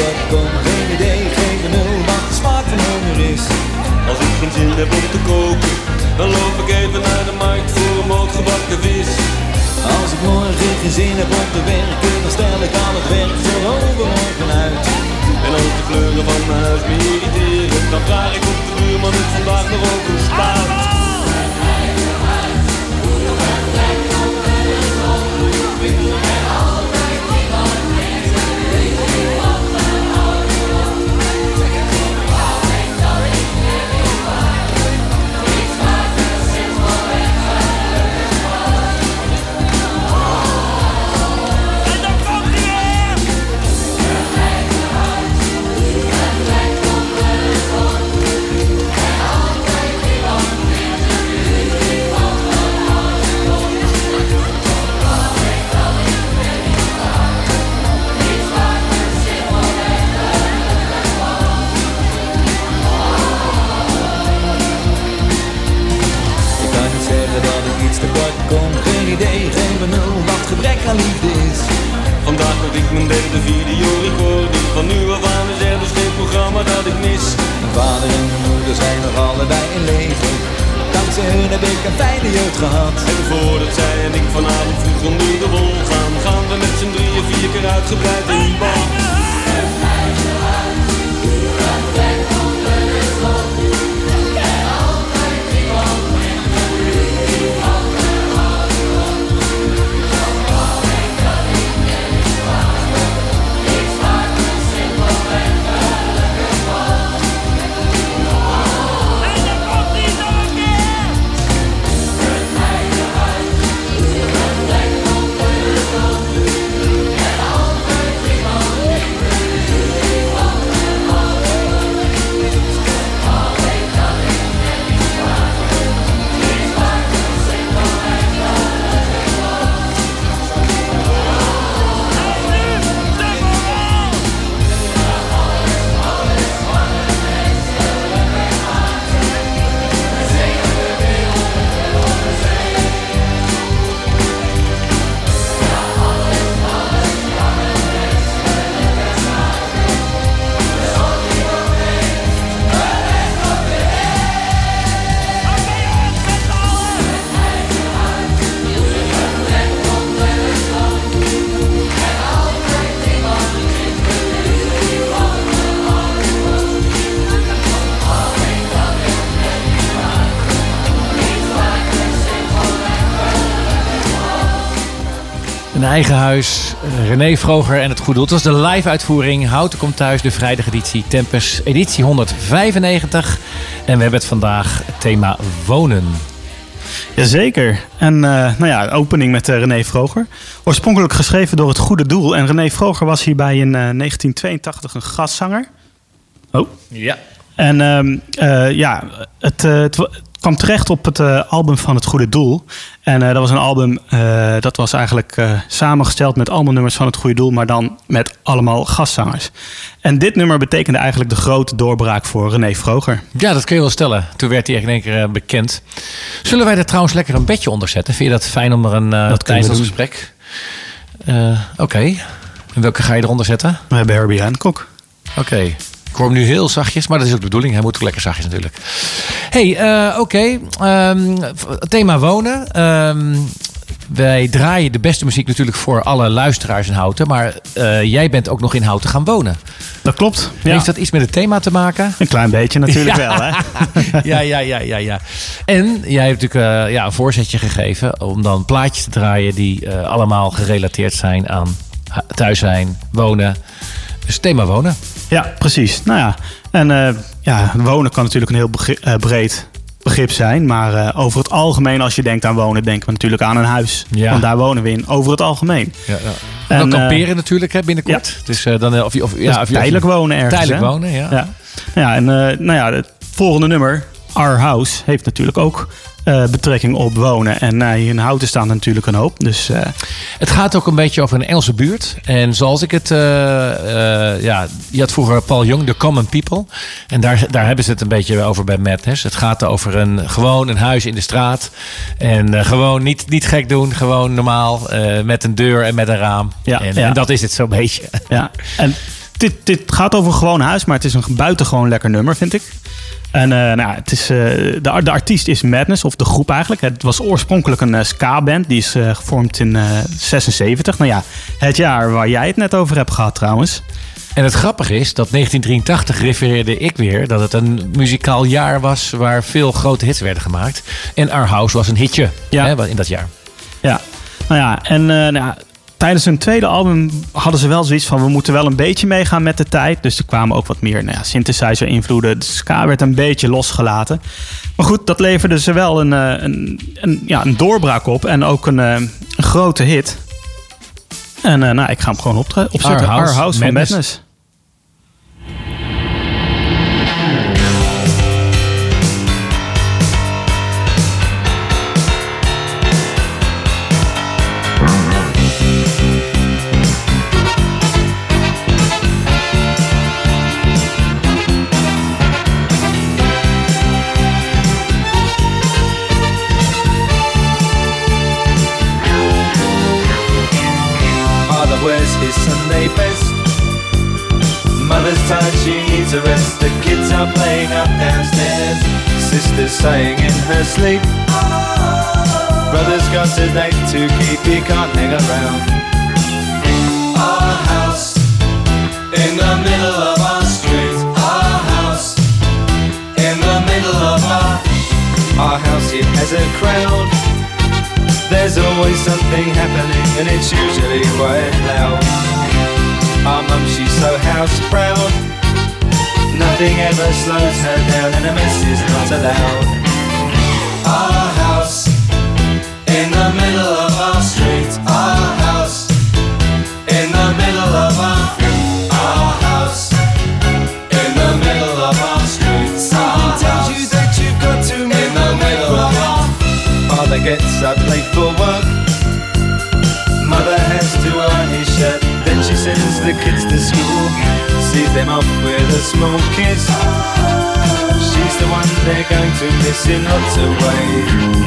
dat kom Geen idee, geen benul wat de smaak van honger is Als ik geen zin heb om te koken Dan loop ik even naar de markt voor een moot gebakken vis Als ik morgen geen zin heb om te werken Dan stel ik al het werk voor overmorgen uit En als de kleuren van mijn huis me irriteren Dan vraag ik op de buurman het vandaag nog ook staat Ik idee, geen benul wat gebrek aan liefde is. Vandaag had ik mijn derde video recording Van nu af aan is er dus geen programma dat ik mis. Mijn vader en mijn moeder zijn nog allebei in leven. Dankzij hun heb ik een fijne jeugd gehad. En voordat zij en ik vanavond vroeg onder de wol gaan Gaan we met z'n drieën vier keer uitgebreid in bad Een eigen huis, eh, René Vroger en het Goede Doel. Het was de live-uitvoering Houten komt thuis, de vrijdageditie Tempus, editie 195. En we hebben het vandaag het thema wonen. Jazeker. En eh, nou ja, opening met eh, René Vroger. Oorspronkelijk geschreven door het Goede Doel. En René Vroger was hierbij in eh, 1982 een gastzanger. Oh. Ja. En ehm, eh, ja, het, eh, het kwam terecht op het eh, album van Het Goede Doel. En eh, dat was een album eh, dat was eigenlijk samengesteld met allemaal nummers van Het Goede Doel, maar dan met allemaal gastzangers. En dit nummer betekende eigenlijk de grote doorbraak voor René Vroger. Ja, dat kun je wel stellen. Toen werd hij echt in één keer bekend. Zullen wij er trouwens lekker een bedje onder zetten? Vind je dat fijn om er een tijdens ons gesprek? Oké. En welke ga je eronder zetten? We hebben Herbie Hancock. Oké. Ik hoor hem nu heel zachtjes, maar dat is ook de bedoeling. Hij moet ook lekker zachtjes natuurlijk. hey, eh, oké. Ehm, thema wonen. Ehm, wij draaien de beste muziek natuurlijk voor alle luisteraars in Houten. Maar eh, jij bent ook nog in Houten gaan wonen. Dat klopt. Ja. Heeft dat iets met het thema te maken? Een klein beetje natuurlijk Ja. wel, hè? ja, ja, ja, ja, ja. En jij hebt natuurlijk eh, ja, een voorzetje gegeven om dan plaatjes te draaien die allemaal gerelateerd zijn aan hu- thuis zijn, wonen. Dus thema wonen. Ja, precies. Nou ja, en eh, ja, wonen kan natuurlijk een heel eh, breed begrip zijn. Maar eh, over het algemeen, als je denkt aan wonen, denken we natuurlijk aan een huis. Ja. Want daar wonen we in, over het algemeen. Ja, ja. En, dan kamperen natuurlijk hè, binnenkort. Dus dan, of, je- of, ja, of tijdelijk wonen ergens. Tijdelijk hè? wonen, ja. Ja, ja en nou ja, het volgende nummer Our House heeft natuurlijk ook betrekking op wonen. En in Houten staan natuurlijk een hoop. Dus, uh... Het gaat ook een beetje over een Engelse buurt. En zoals ik het... ja, je had vroeger Paul Young, The Common People. En daar, daar hebben ze het een beetje over bij Madness. Het gaat over een, gewoon een huis in de straat. En gewoon niet, niet gek doen. Gewoon normaal. met een deur en met een raam. Ja, en, ja. en dat is het zo'n beetje. Ja, en dit, dit gaat over een gewoon huis. Maar het is een buitengewoon lekker nummer, vind ik. En uh, nou, het is, uh, de, de artiest is Madness, of de groep eigenlijk. Het was oorspronkelijk een uh, ska-band. Die is gevormd in 76. Nou ja, het jaar waar jij het net over hebt gehad trouwens. En het grappige is dat 1983 refereerde ik weer dat het een muzikaal jaar was waar veel grote hits werden gemaakt. En Our House was een hitje ja. hè, in dat jaar. Ja, nou ja, en nou, tijdens hun tweede album hadden ze wel zoiets van... we moeten wel een beetje meegaan met de tijd. Dus er kwamen ook wat meer nou ja, synthesizer-invloeden. De ska werd een beetje losgelaten. Maar goed, dat leverde ze wel een, eh, een, een ja, een doorbraak op. En ook een, eh, een grote hit. En uh, nou, ik ga hem gewoon opzetten. Our House, Our House van Madness. Saying in her sleep. Oh. Brother's got a date to keep, he can't hang around. Our house in the middle of our street. Our house in the middle of our our house. It has a crowd. There's always something happening, and it's usually quite loud. Our mum, she's so house proud. Nothing ever slows her down, and a mess is not allowed. Our house in the middle of our street. Our house in the middle of our our house in the middle of our street. Someone tells you that you've got to in the middle of our. Father gets up late for work. Sends the kids to school. Sees them off with a small kiss. She's the one they're going to miss in lots of ways.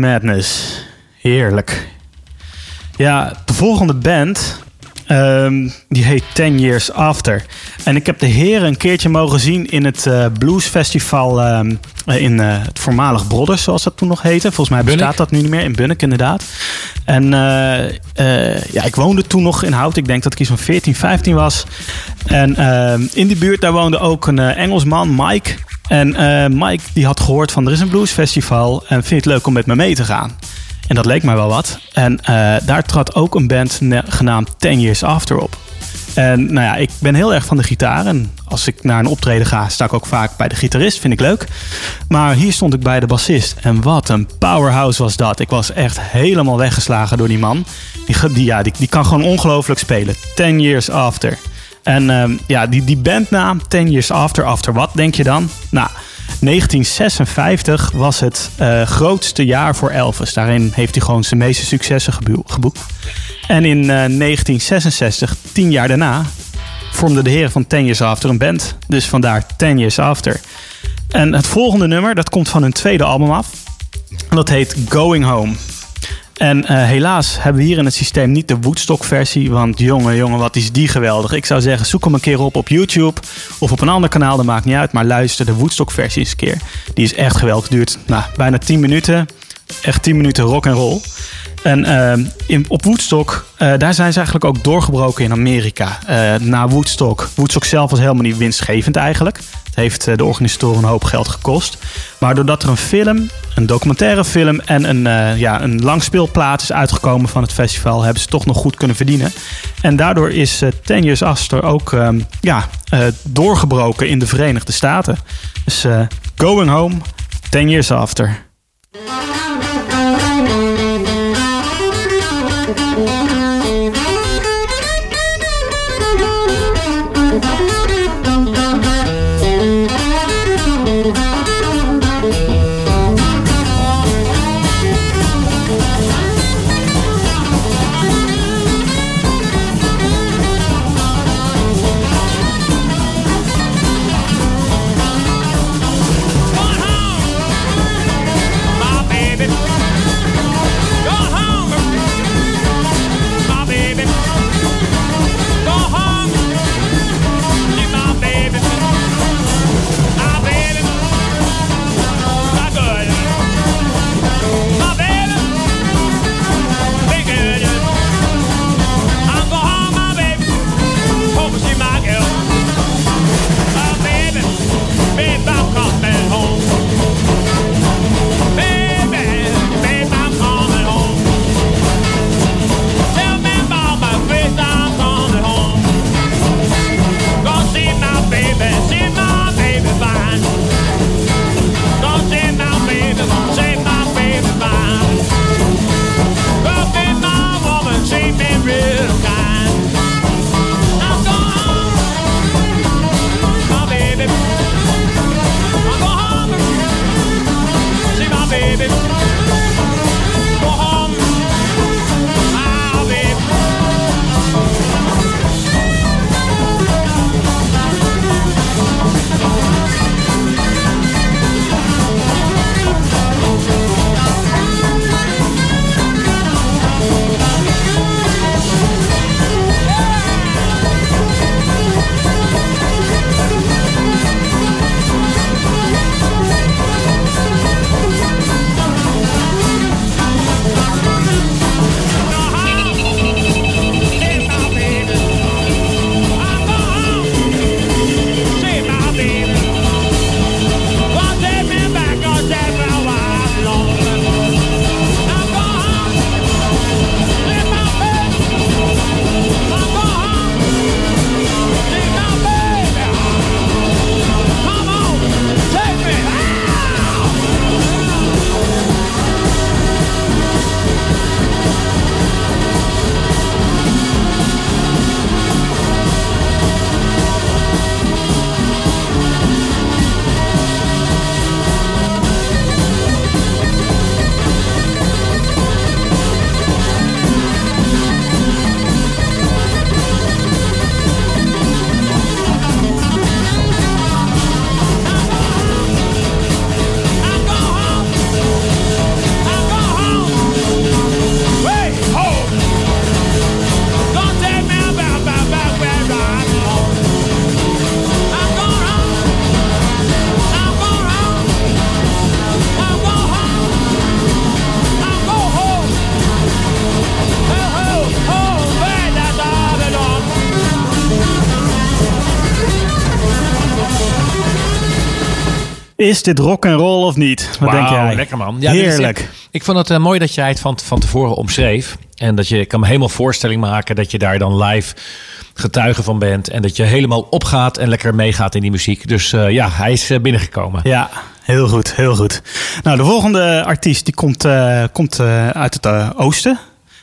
Madness. Heerlijk. Ja, de volgende band, um, die heet Ten Years After. En ik heb de heren een keertje mogen zien in het uh, bluesfestival um, in uh, het voormalig Brodders, zoals dat toen nog heette. Volgens mij bestaat dat nu niet meer. In Bunnik, inderdaad. En uh, ja, ik woonde toen nog in Hout. Ik denk dat ik iets van 14, 15 was. En ehm, in die buurt, daar woonde ook een Engelsman, Mike. En uh, Mike die had gehoord van er is een bluesfestival en vindt het leuk om met me mee te gaan. En dat leek mij wel wat. En uh, daar trad ook een band genaamd Ten Years After op. En nou ja, ik ben heel erg van de gitaar. En als ik naar een optreden ga, sta ik ook vaak bij de gitarist. Vind ik leuk. Maar hier stond ik bij de bassist. En wat een powerhouse was dat. Ik was echt helemaal weggeslagen door die man. Die, ja, die, die kan gewoon ongelooflijk spelen. Ten years after. En ehm, ja, die, die bandnaam, Ten Years After, After wat, denk je dan? Nou, 1956 was het eh, grootste jaar voor Elvis. Daarin heeft hij gewoon zijn meeste successen gebo- geboekt. En in eh, 1966, tien jaar daarna, vormden de heren van Ten Years After een band. Dus vandaar Ten Years After. En het volgende nummer, dat komt van hun tweede album af. Dat heet Going Home. En eh, helaas hebben we hier in het systeem niet de Woodstock-versie. Want jongen, jongen, wat is die geweldig. Ik zou zeggen, zoek hem een keer op op YouTube. Of op een ander kanaal, dat maakt niet uit. Maar luister de Woodstock-versie eens een keer. Die is echt geweldig. Duurt nou, bijna 10 minuten. Echt 10 minuten rock and roll. En eh, in, op Woodstock, eh, daar zijn ze eigenlijk ook doorgebroken in Amerika. Eh, na Woodstock. Woodstock zelf was helemaal niet winstgevend eigenlijk. Het heeft eh, de organisatoren een hoop geld gekost. Maar doordat er een film, een documentaire film en een, ja, een langspeelplaat is uitgekomen van het festival, hebben ze toch nog goed kunnen verdienen. En daardoor is Ten Years After ook ehm, ja, doorgebroken in de Verenigde Staten. Dus Going Home, Ten Years After. Thank you. Is dit rock and roll of niet? Wat denk jij? lekker man. Ja, is- Heerlijk. ik vond het eh, mooi dat jij het van, van tevoren omschreef. En dat je ik kan me helemaal voorstelling maken dat je daar dan live getuige van bent. En dat je helemaal opgaat en lekker meegaat in die muziek. Dus eh, ja, hij is eh, binnengekomen. Ja, heel goed, heel goed. Nou, de volgende artiest die komt, komt uit het oosten.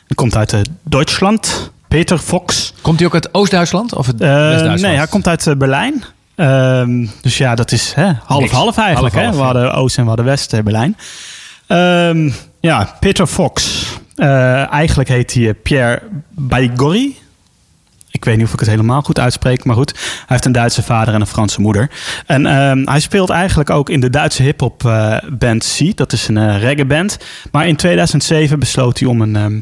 Die komt uit Duitsland. Peter Fox. Komt hij ook uit Oost-Duitsland of het West-Duitsland? nee, hij komt uit Berlijn. Ehm, dus ja, dat is half-half eigenlijk. Half-half, hè? We hadden Oost en we hadden West eh, Berlijn. Ehm, ja, Peter Fox. Eh, eigenlijk heet hij eh, Pierre Baigorry. Ik weet niet of ik het helemaal goed uitspreek, maar goed. Hij heeft een Duitse vader en een Franse moeder. En ehm, hij speelt eigenlijk ook in de Duitse hip-hop band Seed. Dat is een eh reggae band. Maar in 2007 besloot hij om een, ehm,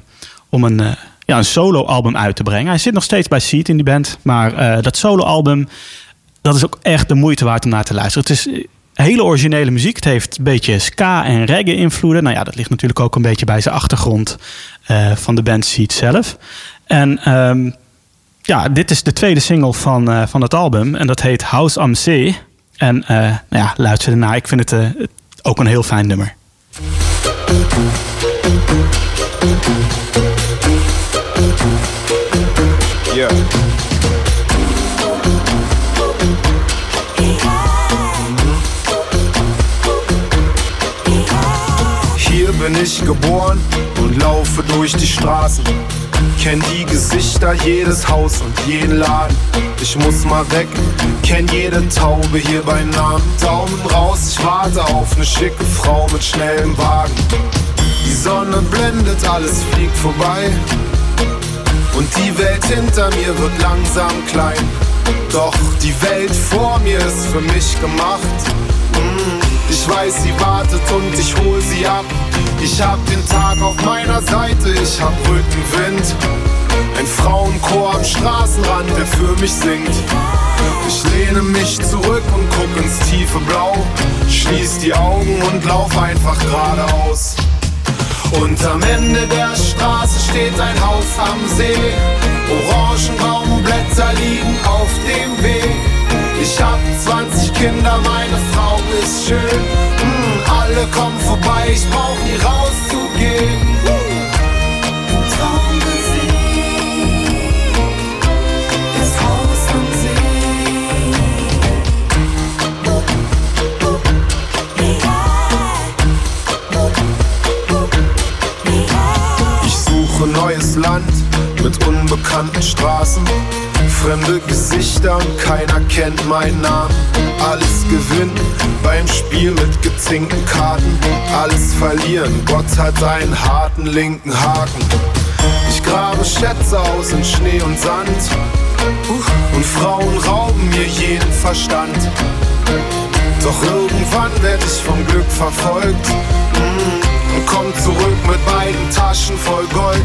om een, ja, een solo-album uit te brengen. Hij zit nog steeds bij Seed in die band. Maar dat solo-album, dat is ook echt de moeite waard om naar te luisteren. Het is eh, hele originele muziek. Het heeft een beetje ska en reggae invloeden. Nou ja, dat ligt natuurlijk ook een beetje bij zijn achtergrond eh, van de band Seed zelf. En ehm, ja, dit is de tweede single van, eh, van het album. En dat heet House am See. En eh, nou ja, luister ernaar. Ik vind het ook een heel fijn nummer. Yeah. Bin ich geboren und laufe durch die Straßen. Kenn die Gesichter, jedes Haus und jeden Laden. Ich muss mal weg, kenn jede Taube hier bei Namen. Daumen raus, ich warte auf ne schicke Frau mit schnellem Wagen. Die Sonne blendet, alles fliegt vorbei. Und die Welt hinter mir wird langsam klein. Doch die Welt vor mir ist für mich gemacht. Mm, Ich weiß, sie wartet und ich hol sie ab. Ich hab den Tag auf meiner Seite, ich hab Rückenwind. Ein Frauenchor am Straßenrand, der für mich singt. Ich lehne mich zurück und guck ins tiefe Blau. Schließ die Augen und lauf einfach geradeaus. Und am Ende der Straße steht ein Haus am See. Orangenbaumblätter liegen auf dem Weg. Ich hab 20 Kinder, meine Frau ist schön. Mm, alle kommen vorbei, ich brauch nie rauszugehen. Ich suche neues Land mit unbekannten Straßen. Fremde Gesichter und keiner kennt meinen Namen. Alles gewinnen beim Spiel mit gezinkten Karten. Alles verlieren, Gott hat einen harten linken Haken. Ich grabe Schätze aus in Schnee und Sand. Und Frauen rauben mir jeden Verstand. Doch irgendwann werd ich vom Glück verfolgt. Mm, und komm zurück mit beiden Taschen voll Gold.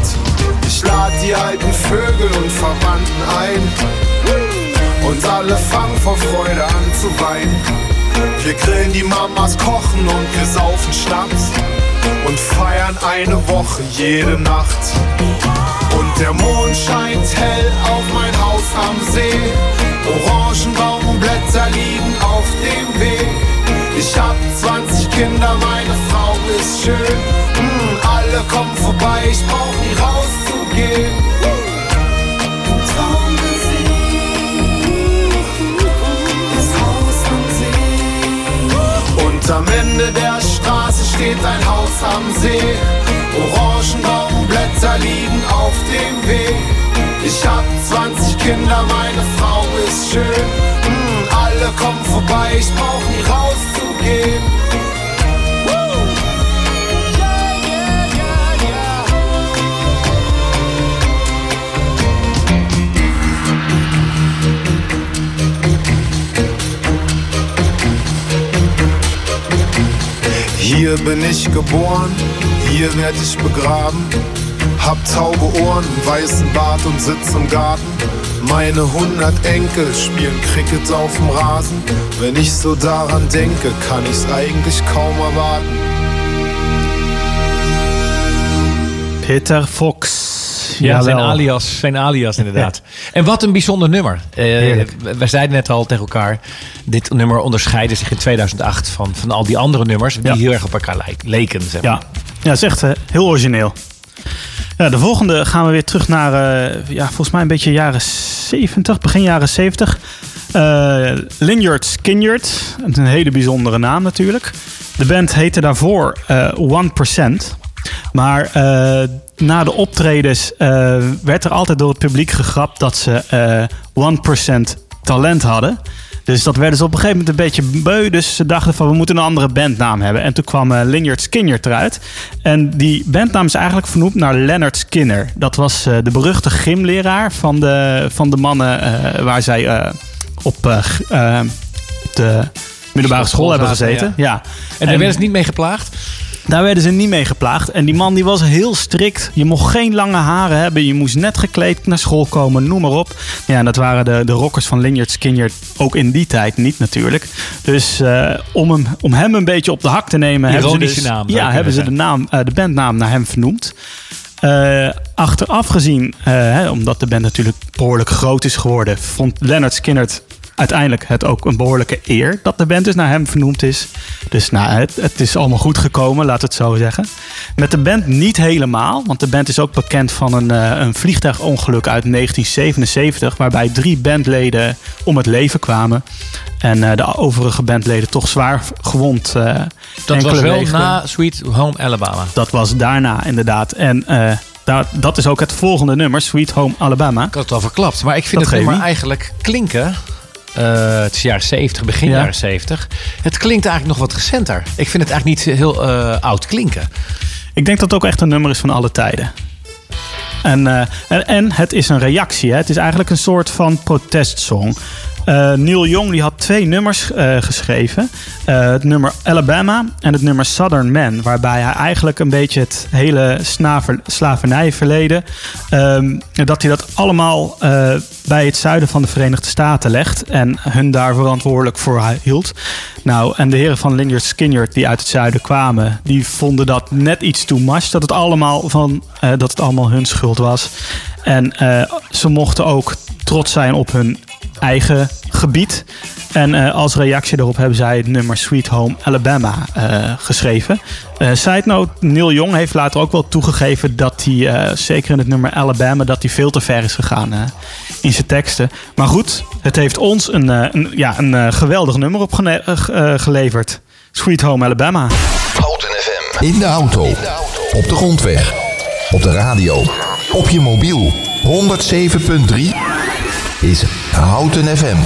Ich lad die alten Vögel und Verwandten ein. Und alle fangen vor Freude an zu weinen. Wir grillen die Mamas, kochen und wir saufen Schnaps. Und feiern eine Woche jede Nacht. Und der Mond scheint hell auf mein Haus am See. Orangenbaumblätter liegen auf dem Weg. Ich hab 20 Kinder, meine Frau ist schön. Mm, alle kommen vorbei, ich brauch nie rauszugehen. Und am Ende der Straße steht ein Haus am See. Orangenbaumblätter liegen auf dem Weg. Ich hab 20 Kinder, meine Frau ist schön. Mm, alle kommen vorbei, ich brauch Hier bin ich geboren, hier werd ich begraben. Hab taube Ohren, weißen Bart und sitz im Garten. Meine hundert Enkel spielen Cricket auf dem Rasen. Wenn ich so daran denke, kann ich's eigentlich kaum erwarten. Peter Fox. Ja, zijn alias, zijn alias inderdaad. En wat een bijzonder nummer. Heerlijk. we zeiden net al tegen elkaar, dit nummer onderscheidde zich in 2008 van, van al die andere nummers die heel erg op elkaar leken. Zeg maar. Ja, ja het is echt eh, heel origineel. Ja, de volgende gaan we weer terug naar, eh, ja, volgens mij een beetje jaren 70, begin jaren 70. Eh Lanyard Skinnyard, een hele bijzondere naam natuurlijk. De band heette daarvoor eh 1%. Maar eh, na de optredens eh, werd er altijd door het publiek gegrapt dat ze eh 1% talent hadden. Dus dat werden ze op een gegeven moment een beetje beu. Dus ze dachten van we moeten een andere bandnaam hebben. En toen kwam Lanyard Skinner eruit. En die bandnaam is eigenlijk vernoemd naar Leonard Skinner. Dat was de beruchte gymleraar van de, van de mannen waar zij op, de middelbare School hebben gezeten. Ja. En daar werden ze niet mee geplaagd? Daar werden ze niet mee geplaagd. En die man die was heel strikt. Je mocht geen lange haren hebben. Je moest net gekleed naar school komen, noem maar op. Ja, en dat waren de, de rockers van Lanyard Skinner ook in die tijd niet natuurlijk. Dus eh, om, hem, om hem een beetje op de hak te nemen... hebben ze dus, naam, Ja, hebben ze de, naam, eh, de bandnaam naar hem vernoemd. Eh, achteraf gezien, hè, omdat de band natuurlijk behoorlijk groot is geworden... vond Leonard Skinner uiteindelijk het ook een behoorlijke eer dat de band dus naar hem vernoemd is. Dus nou, het, het is allemaal goed gekomen, laat het zo zeggen. Met de band niet helemaal, want de band is ook bekend van een, eh, een vliegtuigongeluk uit 1977, waarbij drie bandleden om het leven kwamen. En eh, de overige bandleden toch zwaar gewond. eh, Dat was wel wegen. na Sweet Home Alabama. Dat was daarna inderdaad. En daar, dat is ook het volgende nummer, Sweet Home Alabama. Ik had het al verklapt. Maar ik vind Dat het nummer eigenlijk klinken. Eh, het is jaren 70, begin Ja. jaren 70. Het klinkt eigenlijk nog wat recenter. Ik vind het eigenlijk niet heel eh, oud klinken. Ik denk dat het ook echt een nummer is van alle tijden. En, eh, en, en het is een reactie. Hè? Het is eigenlijk een soort van protestsong. Eh, Neil Young die had twee nummers eh, geschreven. Eh, het nummer Alabama en het nummer Southern Man. Waarbij hij eigenlijk een beetje het hele snaver, slavernijverleden... ehm, dat hij dat allemaal bij het zuiden van de Verenigde Staten legt. En hun daar verantwoordelijk voor hield. Nou, en de heren van Lanyard Skinner die uit het zuiden kwamen... die vonden dat net iets too much. Dat het allemaal, van, dat het allemaal hun schuld was. En ze mochten ook trots zijn op hun eigen gebied. En eh, als reactie daarop hebben zij het nummer Sweet Home Alabama eh, geschreven. Eh side note, Neil Young heeft later ook wel toegegeven dat hij, eh, zeker in het nummer Alabama, dat hij veel te ver is gegaan in zijn teksten. Maar goed, het heeft ons een, eh, een, ja, een eh, geweldig nummer opgeleverd. Sweet Home Alabama. Houten FM. In de auto. Op de grondweg. Op de radio. Op je mobiel. 107.3 is Houten FM.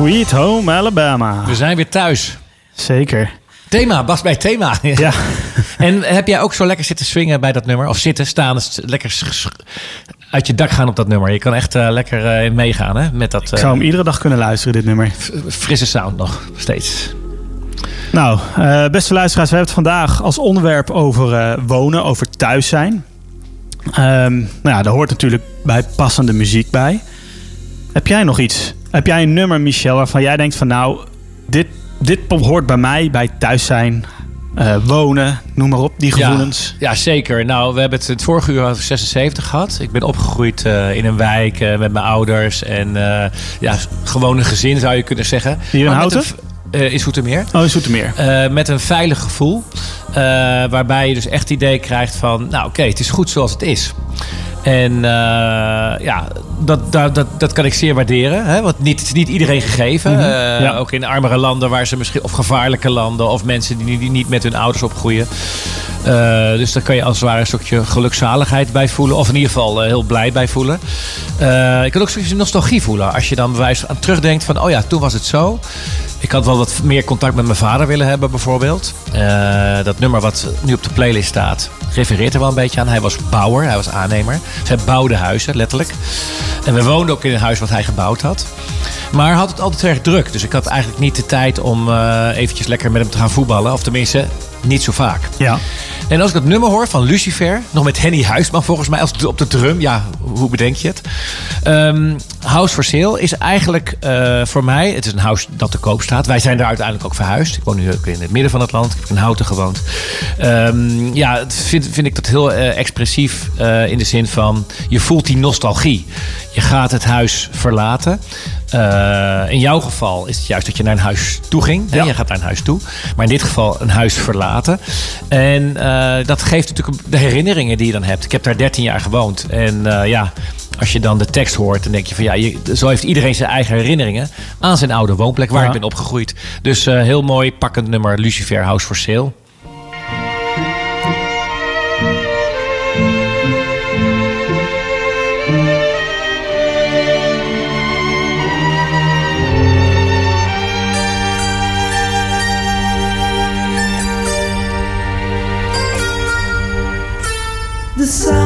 Sweet Home Alabama. We zijn weer thuis. Zeker. Thema, Bas bij thema. Ja. En heb jij ook zo lekker zitten swingen bij dat nummer? Of zitten, staan, lekker uit je dak gaan op dat nummer? Je kan echt eh, lekker eh, meegaan hè? met dat Ik eh, zou hem iedere dag kunnen luisteren, dit nummer. frisse sound nog steeds. Nou, eh, beste luisteraars, we hebben het vandaag als onderwerp over eh, wonen, over thuis zijn. Ehm, nou ja, daar hoort natuurlijk bij passende muziek bij. Heb jij nog iets? Heb jij een nummer, Michel, waarvan jij denkt van nou, dit, dit hoort bij mij, bij thuis zijn, eh, wonen, noem maar op, die gevoelens. Ja, ja, zeker. Nou, we hebben het het vorige uur over 76 gehad. Ik ben opgegroeid eh, in een wijk eh, met mijn ouders. En ja, gewoon een gezin zou je kunnen zeggen. Hier in Houten? in Zoetermeer. Oh, in Zoetermeer. Eh, met een veilig gevoel. waarbij je dus echt het idee krijgt van... Nou oké, het is goed zoals het is. En eh, ja, dat, dat, dat, dat kan ik zeer waarderen. Hè? Want niet, het is niet iedereen gegeven. Mhm, Eh, ja. Ook in armere landen waar ze misschien... Of gevaarlijke landen. Of mensen die, die niet met hun ouders opgroeien. Eh, dus daar kan je als het ware een stukje gelukzaligheid bij voelen. Of in ieder geval heel blij bij voelen. Ik kan ook een stukje nostalgie voelen. Als je dan bewijs aan terugdenkt van... Oh ja, toen was het zo. Ik had wel wat meer contact met mijn vader willen hebben bijvoorbeeld. Eh, dat nummer wat nu op de playlist staat... refereert er wel een beetje aan. Hij was bouwer, hij was aannemer. Zij bouwde huizen, letterlijk. En we woonden ook in een huis wat hij gebouwd had. Maar hij had het altijd erg druk. Dus ik had eigenlijk niet de tijd om eh, eventjes lekker met hem te gaan voetballen. Of tenminste, niet zo vaak. Ja. En als ik dat nummer hoor van Lucifer, nog met Henny Huisman volgens mij als op de drum, ja, hoe bedenk je het? Ehm, house for Sale is eigenlijk eh, voor mij, het is een house dat te koop staat. Wij zijn daar uiteindelijk ook verhuisd. Ik woon nu ook in het midden van het land. Ik heb in Houten gewoond. Ehm, ja, vind, vind ik dat heel eh, expressief eh, in de zin van je voelt die nostalgie. Je gaat het huis verlaten. Eh, in jouw geval is het juist dat je naar een huis toe ging. Ja. Je gaat naar een huis toe. Maar in dit geval een huis verlaten. En eh, dat geeft natuurlijk de herinneringen die je dan hebt. Ik heb daar 13 jaar gewoond. En eh, ja, als je dan de tekst hoort, dan denk je van ja, je, zo heeft iedereen zijn eigen herinneringen aan zijn oude woonplek waar Ja. ik ben opgegroeid. Dus heel mooi pakkend nummer Lucifer House for Sale. The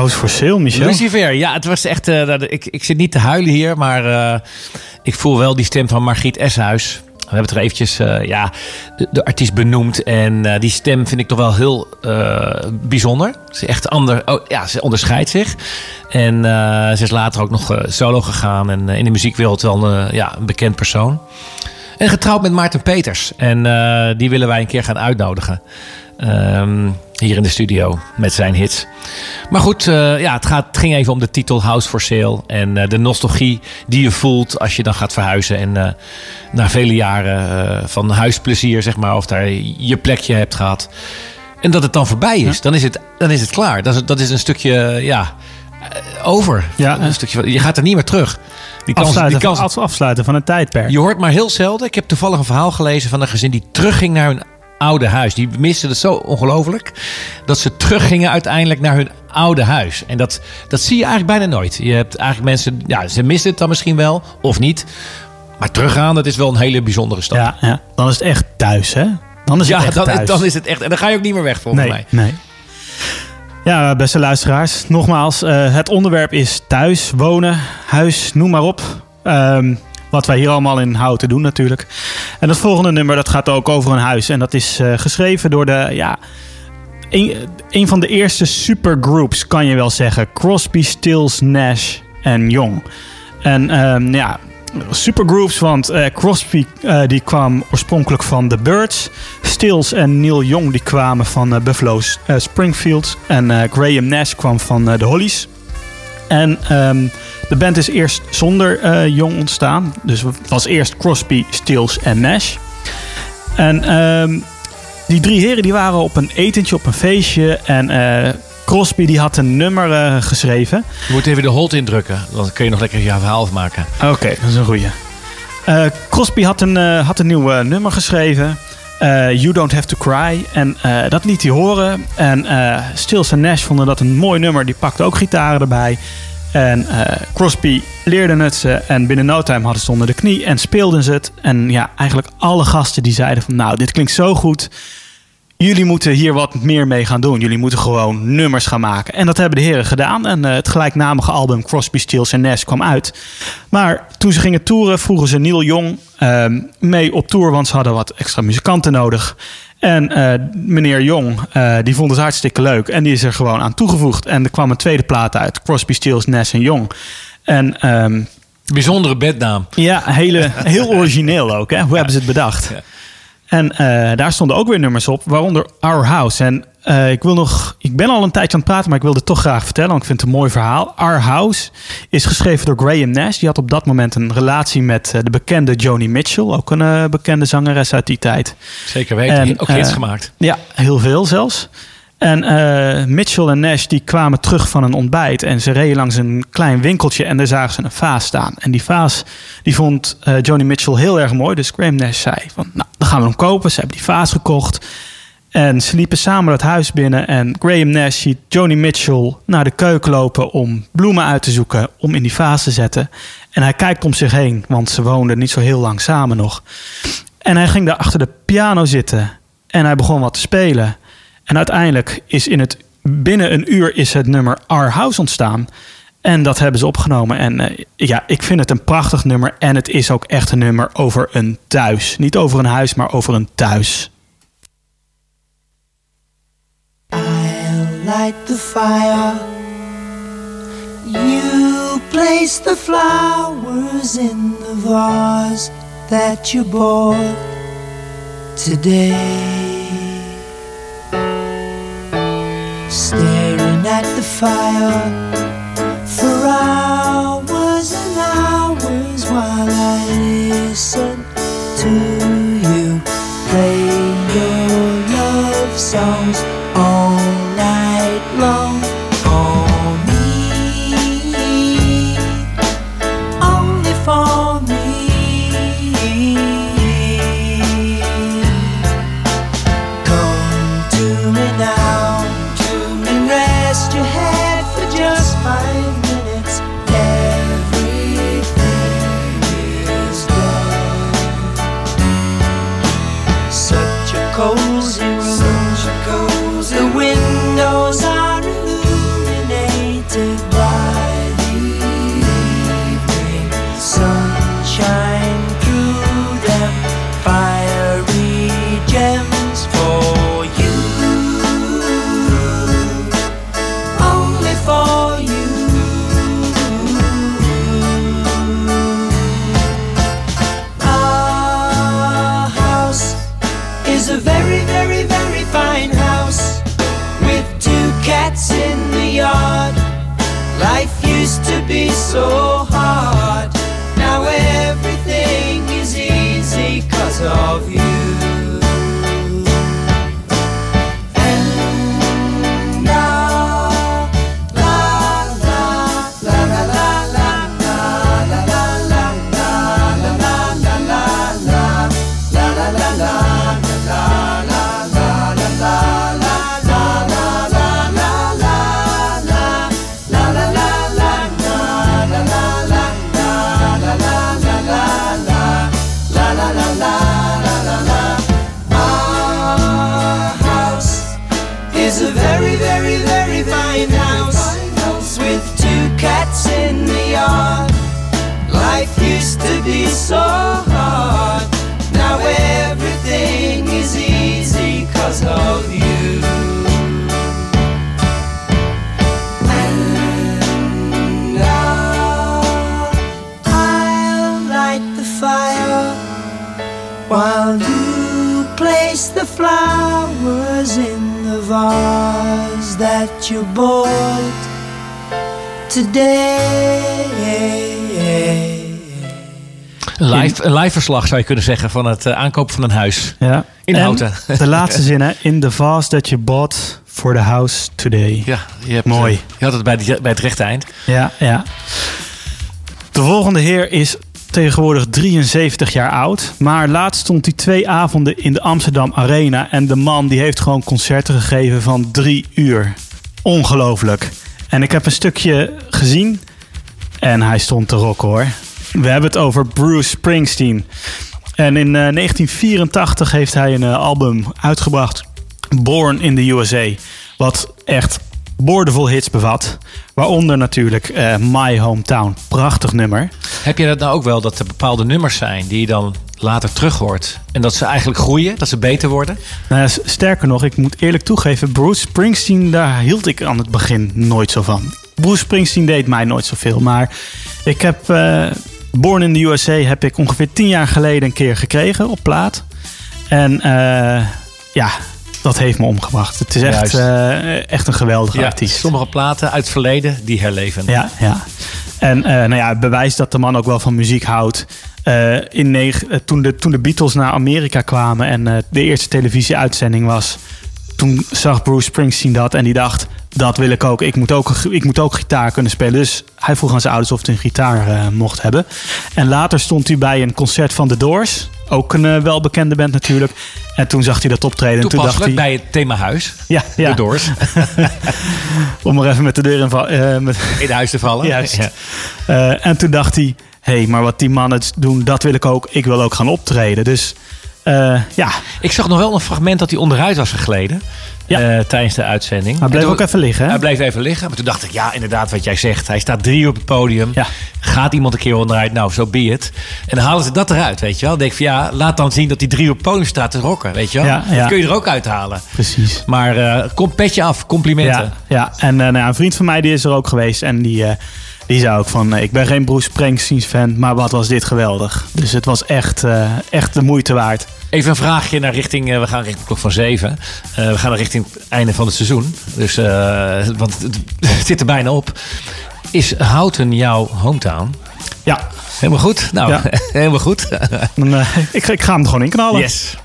House for Sale, Michel. Lucifer, ja, het was echt. eh, ik, ik zit niet te huilen hier, maar eh, ik voel wel die stem van Margriet Eshuis. We hebben het er eventjes, eh, ja, de, artiest benoemd. En die stem vind ik toch wel heel bijzonder. Ze, echt ander, oh, ja, ze onderscheidt zich. En ze is later ook nog solo gegaan. En in de muziekwereld wel een, ja, een bekend persoon. En getrouwd met Maarten Peters. En die willen wij een keer gaan uitnodigen. Ehm, hier in de studio met zijn hits. Maar goed, eh, ja, het, gaat, het ging even om de titel House for Sale. En eh, de nostalgie die je voelt als je dan gaat verhuizen. En eh, na vele jaren van huisplezier, zeg maar, of daar je plekje hebt gehad. En dat het dan voorbij is. Dan, is het, dan is het klaar. Dat is, dat is een stukje, ja, over. Ja, een stukje, je gaat er niet meer terug. Die kans, Afsluiten, die kans, af- afsluiten van een tijdperk. je hoort maar heel zelden. Ik heb toevallig een verhaal gelezen van een gezin die terugging naar hun oude huis. Die misten het zo ongelooflijk dat ze teruggingen uiteindelijk naar hun oude huis. En dat, dat zie je eigenlijk bijna nooit. Je hebt eigenlijk mensen, ja, ze missen het dan misschien wel of niet. Maar teruggaan, dat is wel een hele bijzondere stap. Ja, ja, dan is het echt thuis, hè? Dan is het Ja, echt dan, thuis. dan is het echt. En dan ga je ook niet meer weg volgens nee, mij. nee. Ja, beste luisteraars. Nogmaals, eh, het onderwerp is thuis, wonen, huis, noem maar op. Ehm, wat wij hier allemaal in houten doen natuurlijk. En het volgende nummer dat gaat ook over een huis. En dat is eh, geschreven door de, ja, een, een van de eerste supergroups kan je wel zeggen. Crosby, Stills, Nash en Young. En ehm, ja, supergroups, want eh, Crosby eh, die kwam oorspronkelijk van The Birds. Stills en Neil Young die kwamen van eh, Buffalo Springfield. En Graham Nash kwam van de Hollies. En ehm, de band is eerst zonder eh Young ontstaan. Dus het was eerst Crosby, Stills en Nash. En ehm, die drie heren die waren op een etentje, op een feestje. En eh, Crosby die had een nummer eh, geschreven. Je moet even de hold indrukken. Dan kun je nog lekker je verhaal afmaken. Oké, dat is een goeie. Crosby had een, had een nieuw nummer geschreven. you Don't Have To Cry. En dat liet hij horen. En eh Stills en Nash vonden dat een mooi nummer. Die pakten ook gitaren erbij. En eh, Crosby leerde het ze. En binnen no time hadden ze onder de knie. En speelden ze het. En ja, eigenlijk alle gasten die zeiden van... Nou, dit klinkt zo goed. Jullie moeten hier wat meer mee gaan doen. Jullie moeten gewoon nummers gaan maken. En dat hebben de heren gedaan. En eh, het gelijknamige album Crosby, Stills en Nash kwam uit. Maar toen ze gingen toeren, vroegen ze Neil Young ehm, mee op tour. Want ze hadden wat extra muzikanten nodig. En eh, meneer Young, eh, die vond het hartstikke leuk. En die is er gewoon aan toegevoegd. En er kwam een tweede plaat uit. Crosby, Stills, Nash en Young. En ehm, Bijzondere bednaam. ja, hele, heel origineel ook. Hè? Hoe hebben ze het bedacht? En eh, daar stonden ook weer nummers op, waaronder Our House. En eh, ik wil nog, ik ben al een tijdje aan het praten, maar ik wil het toch graag vertellen, want ik vind het een mooi verhaal. Our House is geschreven door Graham Nash. Die had op dat moment een relatie met eh, de bekende Joni Mitchell, ook een eh, bekende zangeres uit die tijd. Zeker weten. En, ook hits eh, gemaakt. Ja, heel veel zelfs. En Mitchell en Nash die kwamen terug van een ontbijt en ze reden langs een klein winkeltje en daar zagen ze een vaas staan. En die vaas die vond Joni Mitchell heel erg mooi, dus Graham Nash zei van, nou, dan gaan we hem kopen. Ze hebben die vaas gekocht en ze liepen samen het huis binnen en Graham Nash ziet Joni Mitchell naar de keuken lopen om bloemen uit te zoeken om in die vaas te zetten. En hij kijkt om zich heen, want ze woonden niet zo heel lang samen nog. En hij ging daar achter de piano zitten en hij begon wat te spelen. En uiteindelijk is in het binnen een uur is het nummer Our House ontstaan. En dat hebben ze opgenomen. En eh, ja, ik vind het een prachtig nummer. En het is ook echt een nummer over een thuis. Niet over een huis, maar over een thuis. Light the fire. You place the flowers in the vase that you bought today. Staring at the fire for hours and hours while I listen to you play your love songs place the flowers in the vase that you bought today. Een live, een live verslag zou je kunnen zeggen van het eh, aankopen van een huis. Ja. In En Houten. De laatste zin, hè. In the vase that you bought for the house today. Ja, je hebt, Mooi. eh, je had het bij, die- bij het rechte eind. Ja, ja. De volgende heer is tegenwoordig 73 jaar oud. Maar laatst stond hij twee avonden in de Amsterdam Arena. En de man die heeft gewoon concerten gegeven van drie uur. Ongelooflijk. En ik heb een stukje gezien. En hij stond te rocken hoor. We hebben het over Bruce Springsteen. En in eh, 1984 heeft hij een eh, album uitgebracht. Born in the USA. Wat echt boordevol hits bevat. Waaronder natuurlijk eh, My Hometown. Prachtig nummer. Heb je dat nou ook wel, dat er bepaalde nummers zijn die je dan later terug hoort? En dat ze eigenlijk groeien, dat ze beter worden? Nou, sterker nog, ik moet eerlijk toegeven, Bruce Springsteen, daar hield ik aan het begin nooit zo van. Bruce Springsteen deed mij nooit zoveel, maar ik heb eh, Born in the USA heb ik ongeveer tien jaar geleden een keer gekregen op plaat. En eh, ja, dat heeft me omgebracht. Het is echt, eh, echt een geweldige artiest. sommige platen uit het verleden, die herleven. Ja, ja. En eh, nou ja, het bewijst dat de man ook wel van muziek houdt. Eh, in toen, de, toen de Beatles naar Amerika kwamen en de eerste televisieuitzending was, toen zag Bruce Springsteen dat en die dacht: dat wil ik ook. Ik moet ook, ik moet ook gitaar kunnen spelen. Dus hij vroeg aan zijn ouders of hij een gitaar mocht hebben. En later stond hij bij een concert van The Doors. Ook een eh, welbekende band natuurlijk. En toen zag hij dat optreden. En toen dacht hij, bij het thema huis. Ja, ja. De Doors. om er even met de deur in, eh, met, In huis te vallen. Juist. Ja. Eh, en toen dacht hij: hé, hey, maar wat die mannen doen, dat wil ik ook. Ik wil ook gaan optreden. Dus ja, Ik zag nog wel een fragment dat hij onderuit was gegleden. Ja. eh, tijdens de uitzending. hij bleef toen- ook even liggen. Hè? Hij bleef even liggen. Maar toen dacht ik, ja, inderdaad, wat jij zegt. Hij staat drie uur op het podium. Ja. Gaat iemand een keer onderuit? Nou, zo be it. En dan halen ze dat eruit, weet je wel. Dan denk ik van, ja, laat dan zien dat hij drie uur op het podium staat te rocken, weet je wel. Ja. Dat kun je er ook uithalen. Precies. Maar eh, kom petje af, complimenten. Ja, ja. en eh, nou ja, een vriend van mij die is er ook geweest. En die, die zei ook van, eh, ik ben geen Bruce Springsteen fan, maar wat was dit geweldig. Dus het was echt, eh, echt de moeite waard. Even een vraagje naar richting, eh, we gaan richting klok van zeven. Eh, we gaan richting het einde van het seizoen. Dus, want het, het zit er bijna op. Is Houten jouw hometown? Ja, Helemaal goed? Nou, Ja. helemaal goed. dan, ik, ik ga hem er gewoon in knallen. Yes.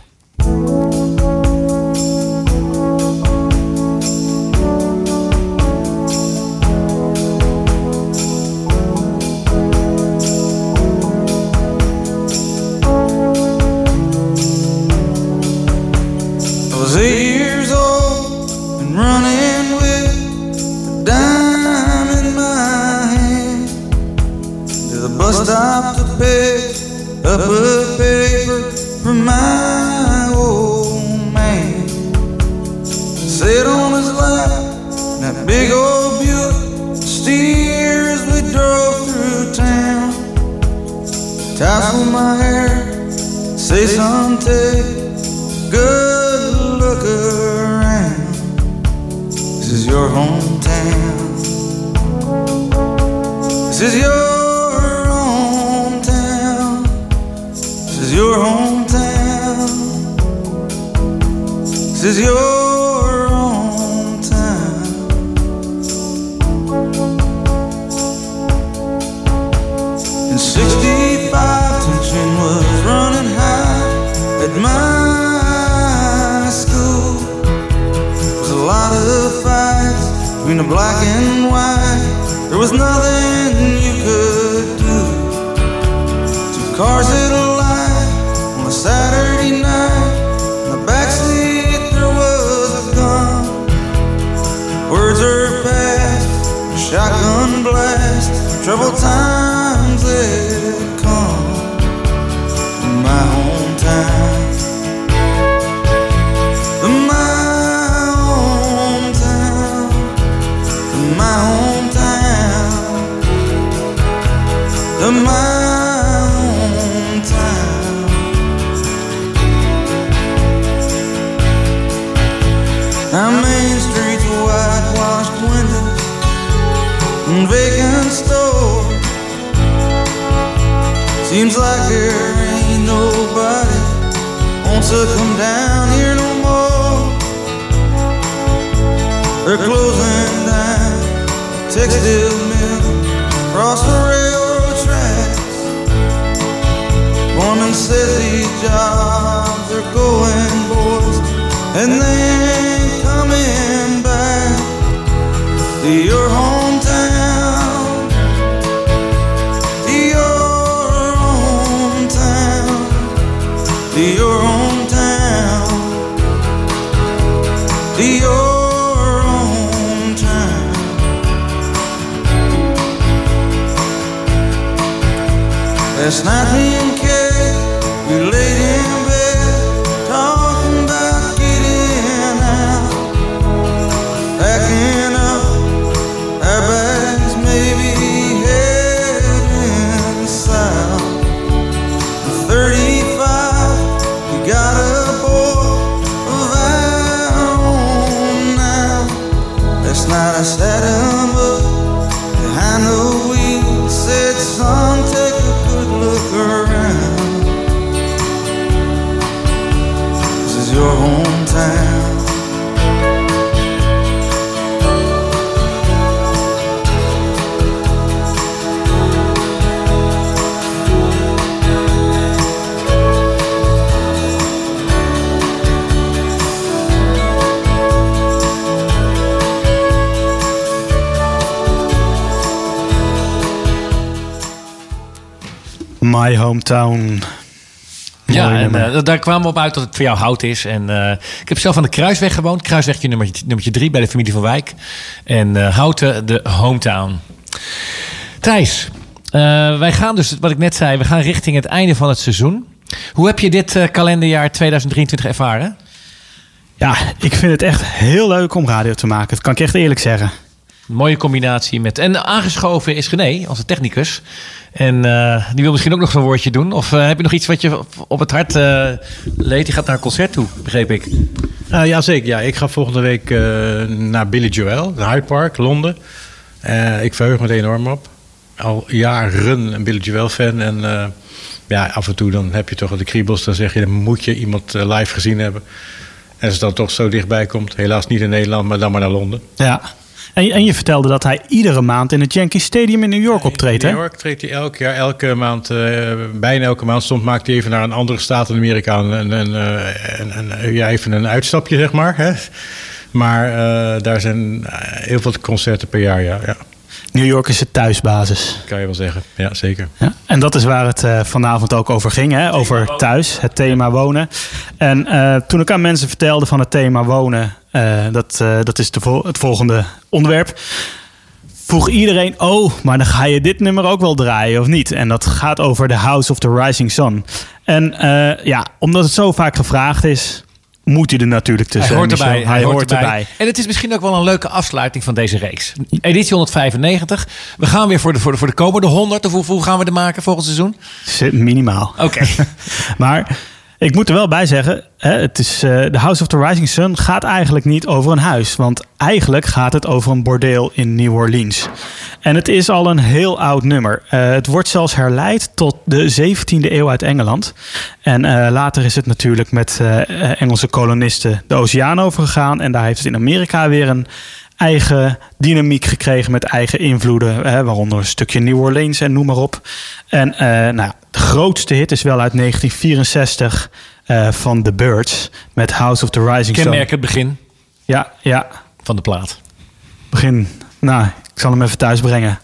Tassel my hair, say something good look around. This is your hometown. This is your hometown. This is your hometown. This is your was nothing you could do. Two cars that alight on a Saturday night. In the backseat there was a gun. Words are past, shotgun blast. Troubled times to come down here no more. They're closing down textile mill across the railroad tracks. Foreman says jobs hometown. Ja, Mooi en nummer. eh, daar kwamen we op uit dat het voor jou hout is. En eh, ik heb zelf aan de Kruisweg gewoond. Kruiswegje nummertje, nummertje drie bij de familie van Wijk. En eh, Houten, de hometown. Thijs, wij gaan dus, wat ik net zei, we gaan richting het einde van het seizoen. Hoe heb je dit kalenderjaar 2023 ervaren? Ja, ik vind het echt heel leuk om radio te maken. Dat kan ik echt eerlijk zeggen. Mooie combinatie met... En aangeschoven is René, onze technicus. En eh, die wil misschien ook nog zo'n woordje doen. Of eh, heb je nog iets wat je op het hart eh leed? Die gaat naar een concert toe, begreep ik. Uh, ja, zeker. Ja, ik ga volgende week naar Billy Joel, de Hyde Park, Londen. Ik verheug me er enorm op. Al jaren een Billy Joel fan. En ja, af en toe dan heb je toch de kriebels. Dan zeg je, dan moet je iemand live gezien hebben. En als het dan toch zo dichtbij komt, helaas niet in Nederland, maar dan maar naar Londen. Ja. En, en je vertelde dat hij iedere maand in het Yankee Stadium in New York optreedt, In? New York treedt hij elk jaar, elke maand, eh, bijna elke maand stond, maakt hij even naar een andere staat in Amerika en, en, en, en, ja, even een uitstapje, zeg maar. Hè. Maar eh, daar zijn eh, heel veel concerten per jaar, ja, ja. New York is de thuisbasis. Kan je wel zeggen, ja, zeker. Ja, en dat is waar het eh, vanavond ook over ging, hè? over thuis, het thema wonen. En eh, toen ik aan mensen vertelde van het thema wonen, eh, dat, dat is de vol- het volgende onderwerp, vroeg iedereen, oh, maar dan ga je dit nummer ook wel draaien of niet? En dat gaat over The House of the Rising Sun. En ja, omdat het zo vaak gevraagd is, moet hij er natuurlijk tussen. hij hoort Michel. erbij. Hij, hoort erbij. En het is misschien ook wel een leuke afsluiting van deze reeks. Editie 195. We gaan weer voor de, voor de, voor de komende 100. Of hoe, hoe gaan we er maken volgend seizoen? Minimaal. Oké. maar ik moet er wel bij zeggen, hè, het is, eh The House of the Rising Sun gaat eigenlijk niet over een huis. Want eigenlijk gaat het over een bordeel in New Orleans. En het is al een heel oud nummer. Eh, het wordt zelfs herleid tot de 17e eeuw uit Engeland. En eh, later is het natuurlijk met Engelse kolonisten de oceaan overgegaan. En daar heeft het in Amerika weer een eigen dynamiek gekregen met eigen invloeden. Hè, waaronder een stukje New Orleans en noem maar op. En eh, nou, de grootste hit is wel uit 1964 eh, van The Birds met House of the Rising Sun. Kenmerk het begin Ja, ja. van de plaat. begin. Nou, ik zal hem even thuis brengen.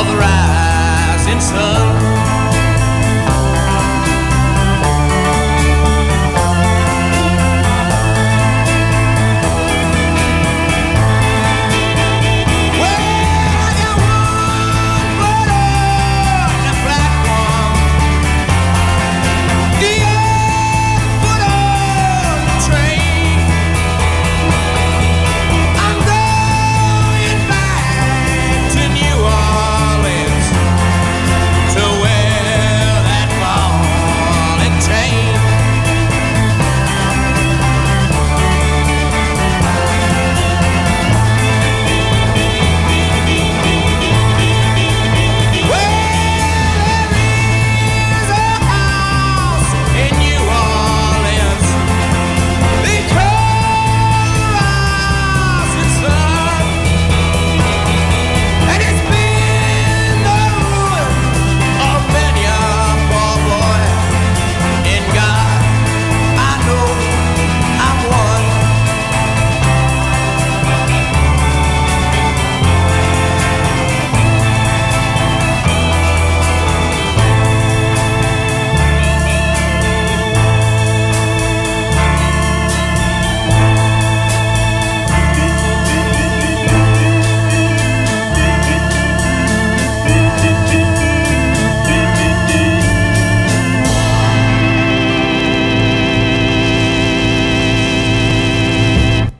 of rising sun.